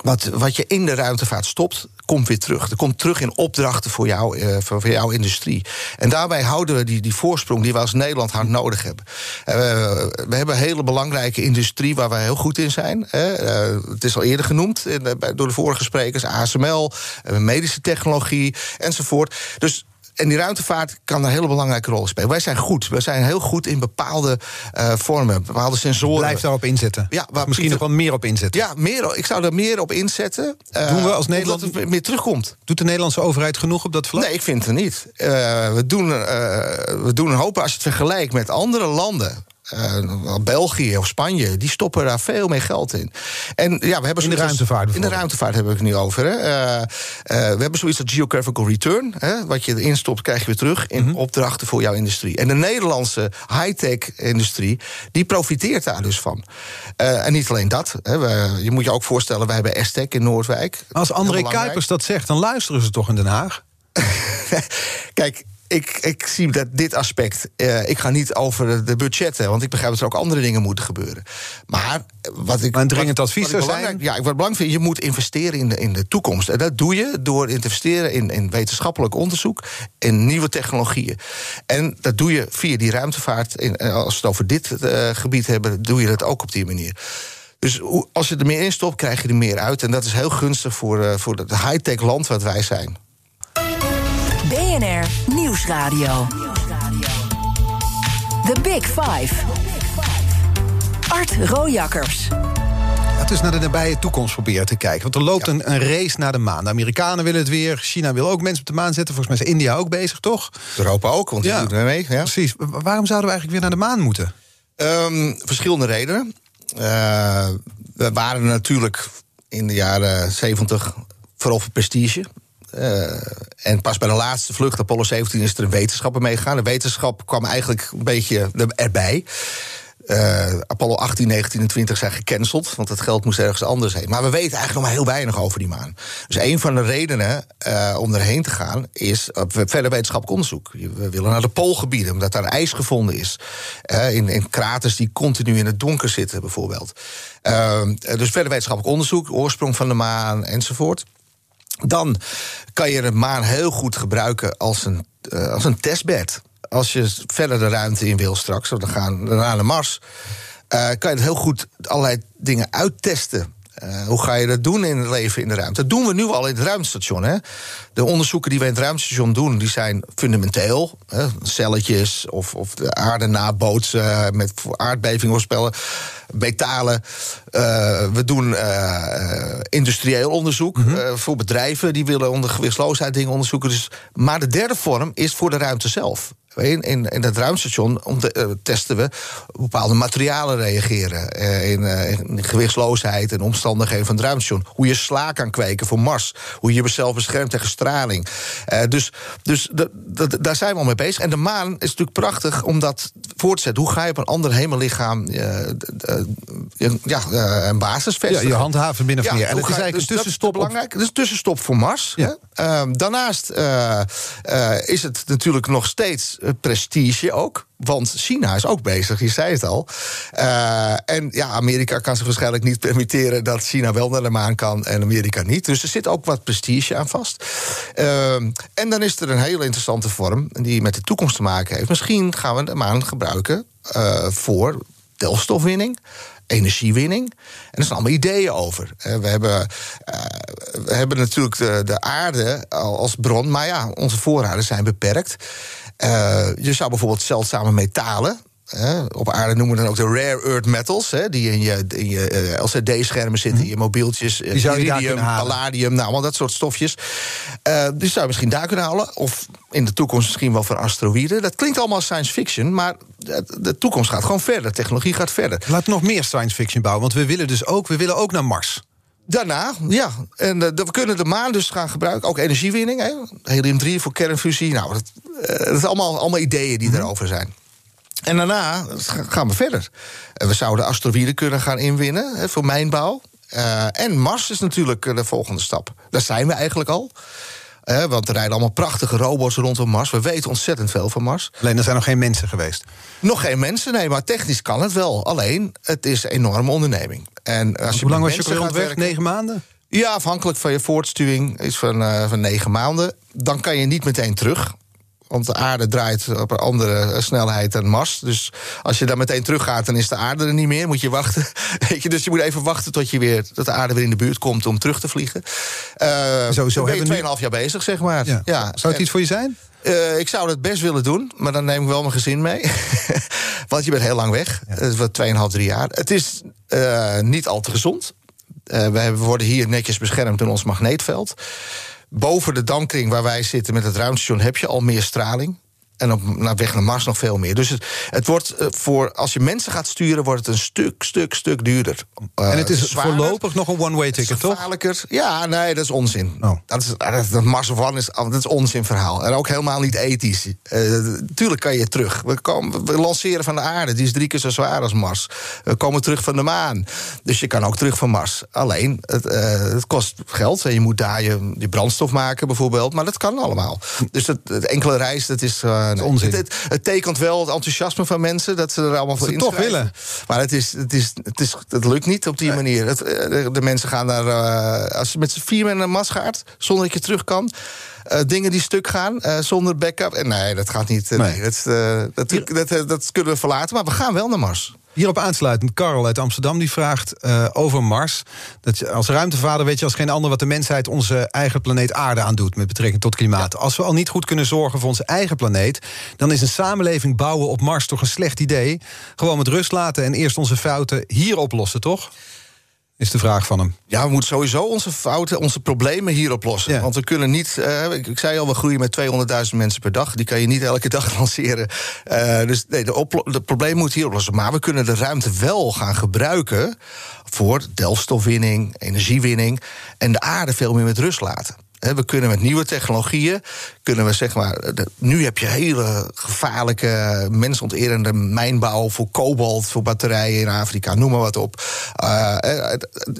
Wat, wat je in de ruimtevaart stopt, komt weer terug. Er komt terug in opdrachten voor, jou, uh, voor, jouw industrie. En daarbij houden we die, die voorsprong die we als Nederland hard nodig hebben. Uh, we hebben een hele belangrijke industrie waar we heel goed in zijn. Uh, het is al eerder genoemd door de vorige sprekers: ASML, medische technologie enzovoort. Dus en die ruimtevaart kan een hele belangrijke rol spelen. Wij zijn goed. We zijn heel goed in bepaalde uh, vormen, bepaalde sensoren. Blijf daarop inzetten. Ja, waar Misschien nog wel meer op inzetten. Ja, meer, ik zou er meer op inzetten. Uh, doen we als Nederland het meer terugkomt. Doet de Nederlandse overheid genoeg op dat vlak? Nee, ik vind het niet. Uh, we, doen, we doen een hoop als je het vergelijkt met andere landen uh, België of Spanje, die stoppen daar veel meer geld in. En ja, we hebben in de ruimtevaart. In de ruimtevaart hebben we het nu over. Hè. Uh, uh, we hebben zoiets als geographical return. Hè. Wat je erin stopt, krijg je weer terug in mm -hmm. opdrachten voor jouw industrie. En de Nederlandse high-tech industrie, die profiteert daar dus van. en niet alleen dat. Hè. We, je moet je ook voorstellen, wij hebben Estec in Noordwijk. Als André Kuipers dat zegt, dan luisteren ze toch in Den Haag? Kijk, ik, ik zie dat dit aspect. Uh, ik ga niet over de budgetten, want ik begrijp dat er ook andere dingen moeten gebeuren. Maar wat ik. Maar een dringend advies zou zijn. Ja, ik wat belangrijk vind, je moet investeren in de, in de toekomst. En dat doe je door te investeren in, in wetenschappelijk onderzoek, in nieuwe technologieën. En dat doe je via die ruimtevaart. In, eh, als we het over dit uh, gebied hebben, doe je dat ook op die manier. Dus als je er meer in stopt, krijg je er meer uit. En dat is heel gunstig voor, uh, voor het high-tech land wat wij zijn. BNR Nieuwsradio. The Big Five. Art Rojakkers. Laten we eens naar de nabije toekomst proberen te kijken. Want er loopt een, een race naar de maan. De Amerikanen willen het weer. China wil ook mensen op de maan zetten. Volgens mij is India ook bezig, toch? Europa ook, want die Ja. doet er mee. Ja. Precies. Wa- Waarom zouden we eigenlijk weer naar de maan moeten? Ehm, verschillende redenen. Eh, we waren natuurlijk in de jaren 70 vooral voor prestige. Eh, en pas bij de laatste vlucht, Apollo 17, is er een wetenschapper meegegaan. De wetenschap kwam eigenlijk een beetje er- erbij. Eh, Apollo 18, 19 en 20 zijn gecanceld, want het geld moest ergens anders heen. Maar we weten eigenlijk nog maar heel weinig over die maan. Dus een van de redenen eh, om erheen te gaan is verder wetenschappelijk onderzoek. We willen naar de poolgebieden, omdat daar ijs gevonden is. In, in kraters die continu in het donker zitten, bijvoorbeeld. Eh, dus verder wetenschappelijk onderzoek, oorsprong van de maan enzovoort. Dan kan je de maan heel goed gebruiken als een, eh, als een testbed. Als je verder de ruimte in wil straks, dan gaan we naar de Mars... eh, kan je het heel goed allerlei dingen uittesten. Eh, hoe ga je dat doen in het leven in de ruimte? Dat doen we nu al in het ruimtestation. Hè? De onderzoeken die we in het ruimtestation doen, die zijn fundamenteel. Hè? Celletjes of, of de aarde nabootsen met aardbevingen voorspellen. Metalen. Eh, we doen eh, eh, industrieel onderzoek eh, voor bedrijven die willen onder gewichtsloosheid dingen onderzoeken. Dus, maar de derde vorm is voor de ruimte zelf. In, in, in dat ruimtestation om te, testen we hoe bepaalde materialen reageren. in, in gewichtsloosheid en omstandigheden van het ruimtestation. Hoe je sla kan kweken voor Mars. Hoe je jezelf beschermt tegen straling. Dus dus daar zijn we al mee bezig. En de maan is natuurlijk prachtig om dat voor te zetten. Hoe ga je op een ander hemellichaam ja, eh, een basis Ja, je handhaven min of meer. En het is eigenlijk dus een is tussenstop. op- belangrijk. Het is een tussenstop voor Mars. Ja. hè. Ehm, daarnaast eh, eh, is het natuurlijk nog steeds eh, prestige ook. Want China is ook bezig, je zei het al. Eh, en ja, Amerika kan zich waarschijnlijk niet permitteren dat China wel naar de maan kan en Amerika niet. Dus er zit ook wat prestige aan vast. Ehm, en dan is er een hele interessante vorm die met de toekomst te maken heeft. Misschien gaan we de maan gebruiken eh, voor delfstofwinning energiewinning. En er zijn allemaal ideeën over. Eh, we, hebben, eh, we hebben natuurlijk de, de aarde al als bron, maar ja, onze voorraden zijn beperkt. Eh, je zou bijvoorbeeld zeldzame metalen. Hè, op aarde noemen we dan ook de rare earth metals, hè, die in je, in je eh, LCD-schermen zitten, in je mobieltjes, eh, Die zou je iridium, palladium, nou, allemaal dat soort stofjes. Eh, die zou je misschien daar kunnen halen. Of in de toekomst misschien wel van asteroïden. Dat klinkt allemaal science fiction, maar de, toekomst gaat gewoon verder. Technologie gaat verder. We nog meer science fiction bouwen. Want we willen dus ook, we willen ook naar Mars. Daarna, ja. En we kunnen de maan dus gaan gebruiken. Ook energiewinning, hè. helium-3 voor kernfusie. Nou, dat, dat zijn allemaal, allemaal ideeën die erover zijn. En daarna ga- gaan we verder. We zouden asteroïden kunnen gaan inwinnen voor mijnbouw. Eh, en Mars is natuurlijk eh, de volgende stap. Daar zijn we eigenlijk al. Eh, want er rijden allemaal prachtige robots rondom Mars. We weten ontzettend veel van Mars. Alleen er zijn nog geen mensen geweest. Nog geen mensen, nee, maar technisch kan het wel. Alleen, het is een enorme onderneming. En als je Hoe lang was je gaat weg? Negen maanden? ja, afhankelijk van je voortstuwing is van, van negen maanden. Dan kan je niet meteen terug. Want de aarde draait op een andere snelheid dan Mars. Dus als je dan meteen teruggaat, dan is de aarde er niet meer. Moet je wachten. Weet je, dus je moet even wachten tot, je weer, tot de aarde weer in de buurt komt om terug te vliegen. Sowieso dan ben je hebben we nu- 2,5 jaar bezig, zeg maar. Ja. Ja. Zou het En- iets voor je zijn? eh, ik zou dat best willen doen, maar dan neem ik wel mijn gezin mee. Want je bent heel lang weg. Het is wat 2,5, 3 jaar. Het is eh, niet al te gezond. We worden hier netjes beschermd door ons magneetveld. Boven de dampkring waar wij zitten met het ruimtestation heb je al meer straling. En op naar weg naar Mars nog veel meer. Dus het, het wordt eh, voor als je mensen gaat sturen, wordt het een stuk, stuk, stuk duurder. Eh, en het is zwaarder. voorlopig nog een one-way ticket, toch? Ja, nee, dat is onzin. Oh. Dat, is, dat, dat Mars of One is, dat is onzin verhaal. En ook helemaal niet ethisch. Eh, tuurlijk kan je terug. We, komen, we lanceren van de aarde. Die is drie keer zo zwaar als Mars. We komen terug van de maan. Dus je kan ook terug van Mars. Alleen, het, het kost geld. En je moet daar je, je brandstof maken bijvoorbeeld. Maar dat kan allemaal. Dus het, het enkele reis, dat is... onzin. Het, het, het tekent wel het enthousiasme van mensen... dat ze er allemaal voor het toch willen. Maar het, is, het, is, het, is, het lukt niet op die manier. Het, eh, de, mensen gaan daar, eh, als je met z'n vier met een mas gaat, zonder dat je terug kan. eh, dingen die stuk gaan, eh, zonder backup. En nee, dat gaat niet. Nee. nee. dat, dat, dat, dat, dat kunnen we verlaten. Maar we gaan wel naar Mars. Hierop aansluitend, Karel uit Amsterdam die vraagt uh, over Mars. Dat als ruimtevader weet je als geen ander wat de mensheid onze eigen planeet Aarde aandoet met betrekking tot klimaat. Als we al niet goed kunnen zorgen voor onze eigen planeet, dan is een samenleving bouwen op Mars toch een slecht idee. Gewoon met rust laten en eerst onze fouten hier oplossen, toch? Is de vraag van hem. Ja, we moeten sowieso onze fouten, onze problemen hier oplossen. Want we kunnen niet, uh, ik, ik, zei al, we groeien met 200.000 mensen per dag. Die kan je niet elke dag lanceren. Uh, dus nee, de, de probleem moet hier oplossen. Maar we kunnen de ruimte wel gaan gebruiken voor delfstofwinning, energiewinning en de aarde veel meer met rust laten. We kunnen met nieuwe technologieën, kunnen we zeg maar. Nu heb je hele gevaarlijke, mensonterende mijnbouw voor kobalt, voor batterijen in Afrika, noem maar wat op. Uh,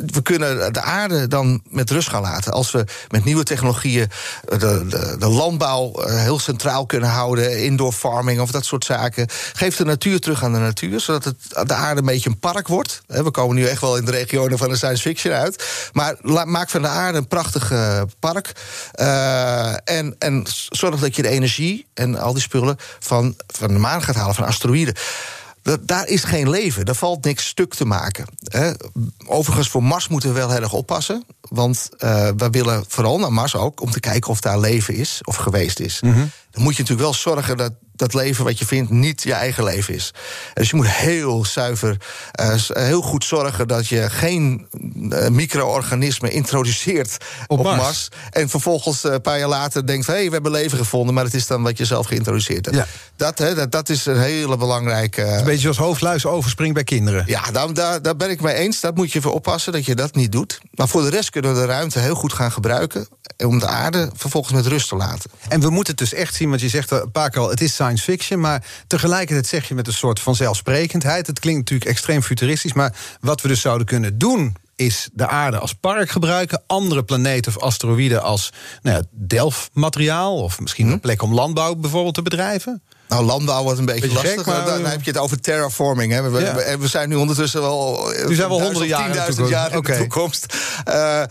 we kunnen de aarde dan met rust gaan laten. Als we met nieuwe technologieën de, de, de landbouw heel centraal kunnen houden, indoor farming of dat soort zaken. Geef de natuur terug aan de natuur, zodat het, de aarde een beetje een park wordt. We komen nu echt wel in de regionen van de science fiction uit. Maar maak van de aarde een prachtig park. En, en zorg dat je de energie en al die spullen van, van de maan gaat halen, van asteroïden. Dat, daar is geen leven. Daar valt niks stuk te maken. Hè. Overigens, voor Mars moeten we wel heel erg oppassen. Want uh, we willen vooral naar Mars ook om te kijken of daar leven is of geweest is. Mm -hmm. Dan moet je natuurlijk wel zorgen dat dat leven wat je vindt niet je eigen leven is. Dus je moet heel zuiver, uh, heel goed zorgen dat je geen uh, micro-organismen introduceert op, op Mars. Mars. En vervolgens uh, een paar jaar later denkt: hé, hey, we hebben leven gevonden, maar het is dan wat je zelf geïntroduceerd hebt. Ja. Dat, hè, dat, dat, is een hele belangrijke. een beetje als hoofdluis overspringt bij kinderen. Ja, daar, daar, daar ben ik mee eens. Dat moet je voor oppassen dat je dat niet doet. Maar voor de rest kunnen we de ruimte heel goed gaan gebruiken om de aarde vervolgens met rust te laten. En we moeten het dus echt zien, want je zegt een paar keer al: het is science fiction, maar tegelijkertijd zeg je met een soort van zelfsprekendheid. Het klinkt natuurlijk extreem futuristisch, maar wat we dus zouden kunnen doen is de aarde als park gebruiken, andere planeten of asteroïden als nou ja, delfmateriaal of misschien hm? een plek om landbouw bijvoorbeeld te bedrijven. Nou, landbouw wordt een beetje, beetje lastig. Gek, maar dan heb je het over terraforming. Hè. We, ja. we, we, zijn nu ondertussen wel. Nu zijn we honderden jaren, jaar in de toekomst. Uh,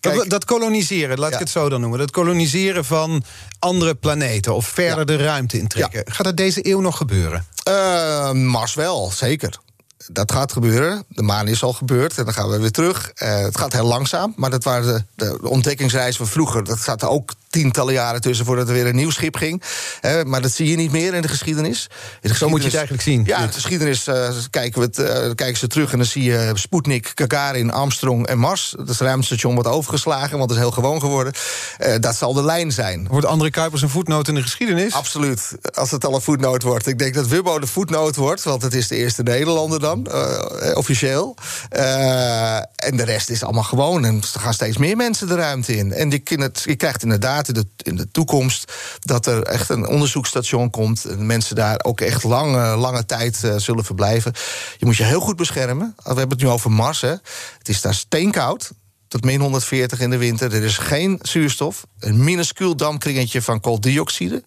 kijk, dat koloniseren, laat ja. ik het zo dan noemen. Dat koloniseren van andere planeten of verder de ruimte intrekken. Gaat dat deze eeuw nog gebeuren? Uh, Mars wel, zeker dat gaat gebeuren. De maan is al gebeurd en dan gaan we weer terug. Uh, het gaat heel langzaam, maar dat waren de, de ontdekkingsreizen van vroeger. Dat gaat ook tientallen jaren tussen voordat er weer een nieuw schip ging. Uh, maar dat zie je niet meer in de geschiedenis. In de geschiedenis Zo moet je het eigenlijk zien. Ja, in de geschiedenis uh, kijken, we het, uh, kijken ze terug en dan zie je Sputnik, Gagarin, Armstrong en Mars. Dat is ruimtestation wordt overgeslagen, want het is heel gewoon geworden. dat zal de lijn zijn. Wordt André Kuipers een voetnoot in de geschiedenis? Absoluut, als het al een voetnoot wordt. Ik denk dat Wubbo de voetnoot wordt, want het is de eerste Nederlander dan, officieel. en de rest is allemaal gewoon. En er gaan steeds meer mensen de ruimte in. En je, je krijgt inderdaad in de, toekomst dat er echt een onderzoekstation komt. En mensen daar ook echt lange, lange tijd uh, zullen verblijven. Je moet je heel goed beschermen. We hebben het nu over Mars. Hè. Het is daar steenkoud tot min 140 in de winter. Er is geen zuurstof. Een minuscuul dampkringetje van kooldioxide.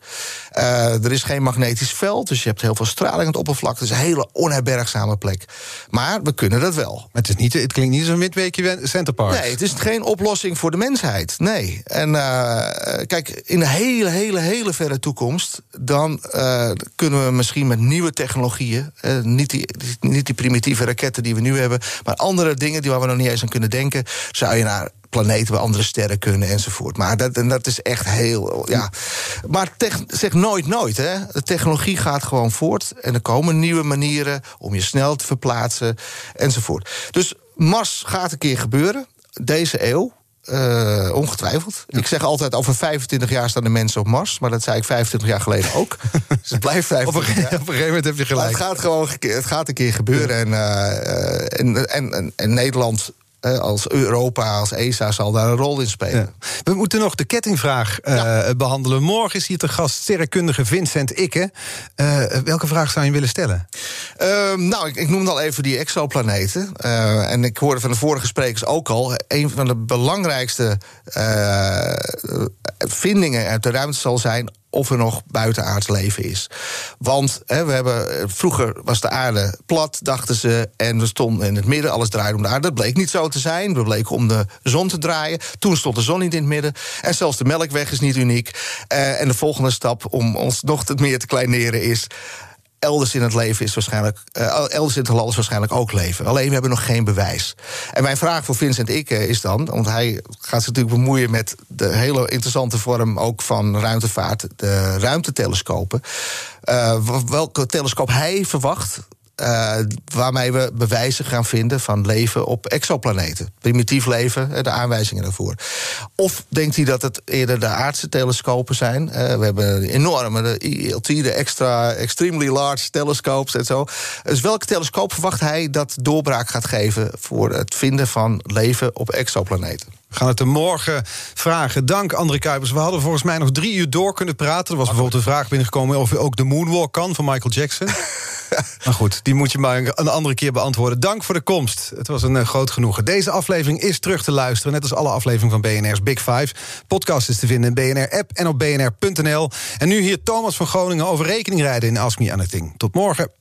Uh, er is geen magnetisch veld, dus je hebt heel veel straling aan het oppervlak. Het is een hele onherbergzame plek. Maar we kunnen dat wel. Maar het, is niet, het klinkt niet zo'n midweekje Centerpark. Nee, het is geen oplossing voor de mensheid. Nee. En uh, kijk, in de hele, hele, hele verre toekomst... dan uh, kunnen we misschien met nieuwe technologieën... niet, die, niet die primitieve raketten die we nu hebben... maar andere dingen die waar we nog niet eens aan kunnen denken... zou je naar planeten waar andere sterren kunnen enzovoort. Maar dat, dat is echt heel. Ja. Maar zeg nooit nooit. Hè. De technologie gaat gewoon voort. En er komen nieuwe manieren om je snel te verplaatsen enzovoort. Dus Mars gaat een keer gebeuren. Deze eeuw. Uh, ongetwijfeld. Ik zeg altijd, over 25 jaar staan de mensen op Mars. Maar dat zei ik 25 jaar geleden ook. dus het blijft 25 jaar. Op een gegeven moment heb je gelijk. Maar het gaat gewoon het gaat een keer gebeuren. En, uh, en, en, en, en Nederland als Europa, als ESA zal daar een rol in spelen. We moeten nog de kettingvraag uh, behandelen. Morgen is hier te gast sterrenkundige Vincent Ikke. Uh, welke vraag zou je willen stellen? Uh, nou, ik, ik, noemde al even die exoplaneten. En ik hoorde van de vorige sprekers ook al... een van de belangrijkste vindingen uit de ruimte zal zijn of er nog buitenaards leven is. Want hè, we hebben, vroeger was de aarde plat, dachten ze, en we stonden in het midden, alles draaide om de aarde. Dat bleek niet zo te zijn. We bleken om de zon te draaien. Toen stond de zon niet in het midden. En zelfs de melkweg is niet uniek. Uh, en de volgende stap om ons nog meer te kleineren is elders in het leven is waarschijnlijk. Uh, elders in het land is waarschijnlijk ook leven. Alleen we hebben nog geen bewijs. En mijn vraag voor Vincent Ikke is dan, want hij gaat zich natuurlijk bemoeien met de hele interessante vorm ook van ruimtevaart, de ruimtetelescopen. Uh, welke telescoop hij verwacht uh, waarmee we bewijzen gaan vinden van leven op exoplaneten. Primitief leven, de aanwijzingen daarvoor. Of denkt hij dat het eerder de aardse telescopen zijn? Uh, we hebben enorme, de ILT, de extra, extremely large telescopes en zo. Dus welke telescoop verwacht hij dat doorbraak gaat geven voor het vinden van leven op exoplaneten? We gaan het er morgen vragen. Dank, André Kuipers. We hadden volgens mij nog drie uur door kunnen praten. Er was bijvoorbeeld een vraag binnengekomen of ook de moonwalk kan van Michael Jackson. maar goed, die moet je maar een andere keer beantwoorden. Dank voor de komst. Het was een uh, groot genoegen. Deze aflevering is terug te luisteren, net als alle afleveringen van BNR's Big Five. Podcast is te vinden in BNR-app en op bnr.nl. En nu hier Thomas van Groningen over rekeningrijden in Ask Me Anything. Tot morgen.